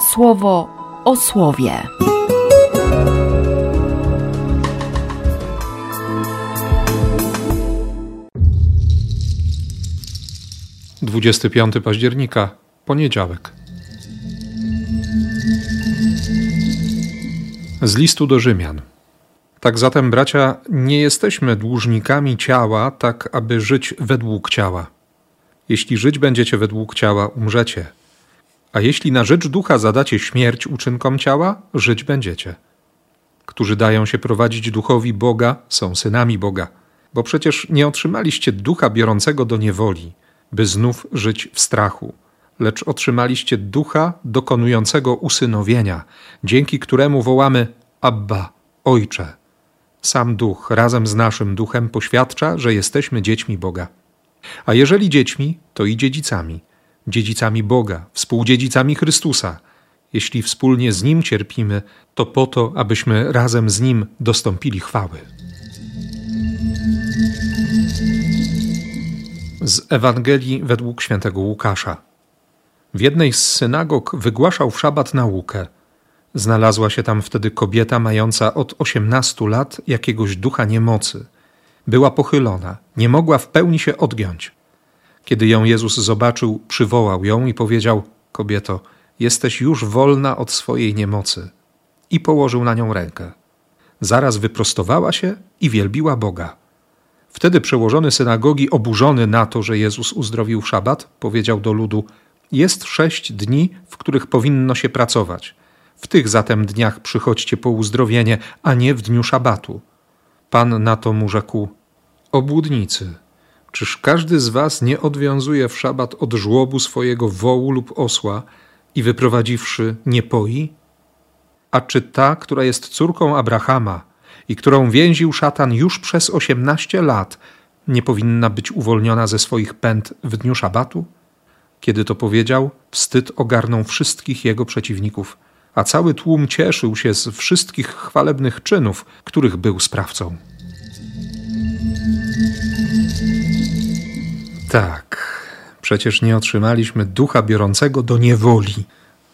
słowo o słowie. Dwudziesty piąty października, poniedziałek. Z listu do Rzymian. Tak zatem, bracia, nie jesteśmy dłużnikami ciała, tak aby żyć według ciała. Jeśli żyć będziecie według ciała, umrzecie. A jeśli na rzecz ducha zadacie śmierć uczynkom ciała, żyć będziecie. Którzy dają się prowadzić duchowi Boga, są synami Boga. Bo przecież nie otrzymaliście ducha biorącego do niewoli, by znów żyć w strachu, lecz otrzymaliście ducha dokonującego usynowienia, dzięki któremu wołamy Abba, Ojcze. Sam duch razem z naszym duchem poświadcza, że jesteśmy dziećmi Boga. A jeżeli dziećmi, to i dziedzicami, dziedzicami Boga, współdziedzicami Chrystusa. Jeśli wspólnie z Nim cierpimy, to po to, abyśmy razem z Nim dostąpili chwały. Z Ewangelii według świętego Łukasza. W jednej z synagog wygłaszał w szabat naukę. Znalazła się tam wtedy kobieta mająca od osiemnastu lat jakiegoś ducha niemocy. Była pochylona, nie mogła w pełni się odgiąć. Kiedy ją Jezus zobaczył, przywołał ją i powiedział: Kobieto, jesteś już wolna od swojej niemocy. I położył na nią rękę. Zaraz wyprostowała się i wielbiła Boga. Wtedy przełożony synagogi, oburzony na to, że Jezus uzdrowił szabat, powiedział do ludu: Jest sześć dni, w których powinno się pracować. W tych zatem dniach przychodźcie po uzdrowienie, a nie w dniu szabatu. Pan na to mu rzekł: Obłudnicy, czyż każdy z was nie odwiązuje w szabat od żłobu swojego wołu lub osła i wyprowadziwszy nie poi? A czy ta, która jest córką Abrahama i którą więził szatan już przez osiemnaście lat, nie powinna być uwolniona ze swoich pęd w dniu szabatu? Kiedy to powiedział, wstyd ogarnął wszystkich jego przeciwników, a cały tłum cieszył się z wszystkich chwalebnych czynów, których był sprawcą. Tak, przecież nie otrzymaliśmy ducha biorącego do niewoli,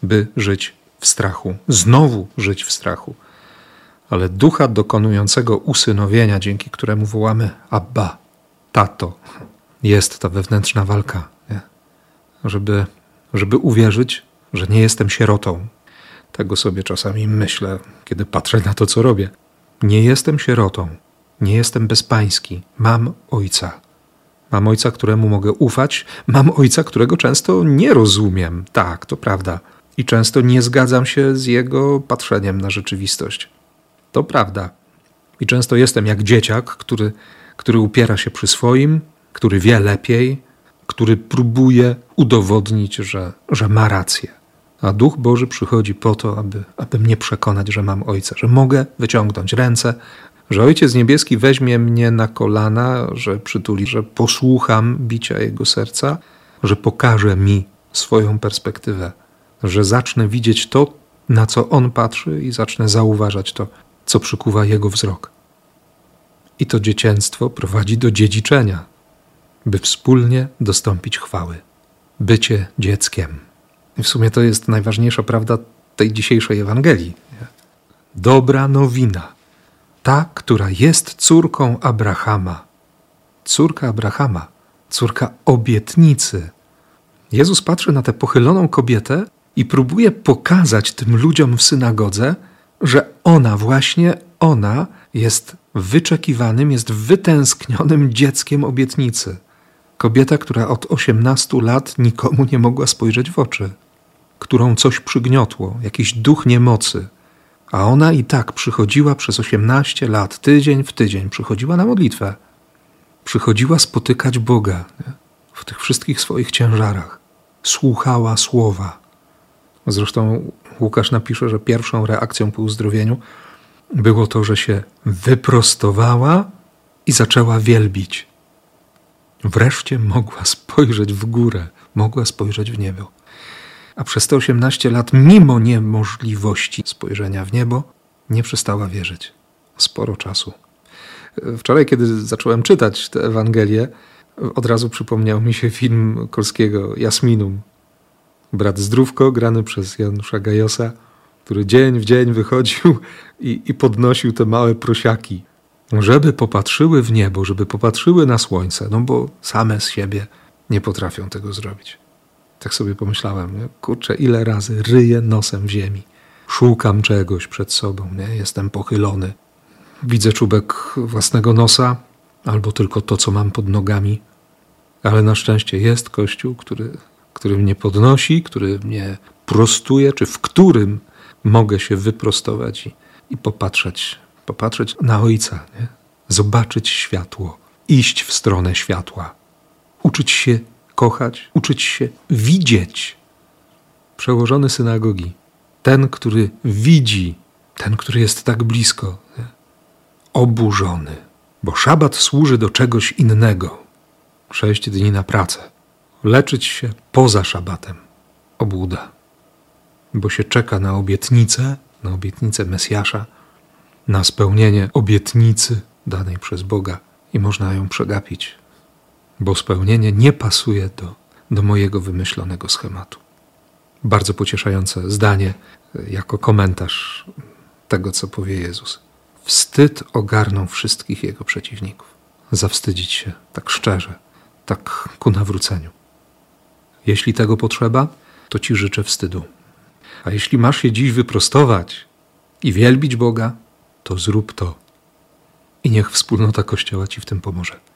by żyć w strachu, znowu żyć w strachu, ale ducha dokonującego usynowienia, dzięki któremu wołamy Abba, tato. Jest ta wewnętrzna walka, nie? Żeby, żeby uwierzyć, że nie jestem sierotą. Tego sobie czasami myślę, kiedy patrzę na to, co robię. Nie jestem sierotą, nie jestem bezpański, mam ojca. Mam ojca, któremu mogę ufać, mam ojca, którego często nie rozumiem. Tak, to prawda. I często nie zgadzam się z jego patrzeniem na rzeczywistość. To prawda. I często jestem jak dzieciak, który, który upiera się przy swoim, który wie lepiej, który próbuje udowodnić, że, że ma rację. A Duch Boży przychodzi po to, aby, aby mnie przekonać, że mam Ojca, że mogę wyciągnąć ręce, że Ojciec Niebieski weźmie mnie na kolana, że przytuli, że posłucham bicia Jego serca, że pokaże mi swoją perspektywę, że zacznę widzieć to, na co On patrzy i zacznę zauważać to, co przykuwa Jego wzrok. I to dziecięctwo prowadzi do dziedziczenia, by wspólnie dostąpić chwały. Bycie dzieckiem. I w sumie to jest najważniejsza prawda tej dzisiejszej Ewangelii. Dobra nowina ta, która jest córką Abrahama. Córka Abrahama, córka obietnicy. Jezus patrzy na tę pochyloną kobietę i próbuje pokazać tym ludziom w synagodze, że ona, właśnie ona, jest wyczekiwanym, jest wytęsknionym dzieckiem obietnicy. Kobieta, która od 18 lat nikomu nie mogła spojrzeć w oczy, którą coś przygniotło, jakiś duch niemocy, a ona i tak przychodziła przez 18 lat, tydzień w tydzień, przychodziła na modlitwę. Przychodziła spotykać Boga nie? w tych wszystkich swoich ciężarach. Słuchała słowa. Zresztą Łukasz napisze, że pierwszą reakcją po uzdrowieniu było to, że się wyprostowała i zaczęła wielbić. Wreszcie mogła spojrzeć w górę, mogła spojrzeć w niebo a przez te 18 lat, mimo niemożliwości spojrzenia w niebo, nie przestała wierzyć. Sporo czasu. Wczoraj, kiedy zacząłem czytać tę Ewangelię, od razu przypomniał mi się film Kolskiego Jasminum. Brat Zdrówko, grany przez Janusza Gajosa, który dzień w dzień wychodził i, i podnosił te małe prosiaki, żeby popatrzyły w niebo, żeby popatrzyły na słońce, no bo same z siebie nie potrafią tego zrobić. Tak sobie pomyślałem, nie? kurczę, ile razy ryję nosem w ziemi. Szukam czegoś przed sobą, nie? jestem pochylony. Widzę czubek własnego nosa, albo tylko to, co mam pod nogami. Ale na szczęście jest Kościół, który, który mnie podnosi, który mnie prostuje, czy w którym mogę się wyprostować i, i popatrzeć, popatrzeć na Ojca, nie? zobaczyć światło, iść w stronę światła, uczyć się kochać, uczyć się widzieć. Przełożony synagogi, ten, który widzi, ten, który jest tak blisko, nie? oburzony, bo szabat służy do czegoś innego. Sześć dni na pracę, leczyć się poza szabatem, obłuda, bo się czeka na obietnicę, na obietnicę Mesjasza, na spełnienie obietnicy danej przez Boga i można ją przegapić bo spełnienie nie pasuje do, do mojego wymyślonego schematu. Bardzo pocieszające zdanie jako komentarz tego, co powie Jezus. Wstyd ogarnął wszystkich jego przeciwników. Zawstydzić się tak szczerze, tak ku nawróceniu. Jeśli tego potrzeba, to ci życzę wstydu. A jeśli masz się dziś wyprostować i wielbić Boga, to zrób to. I niech wspólnota Kościoła ci w tym pomoże.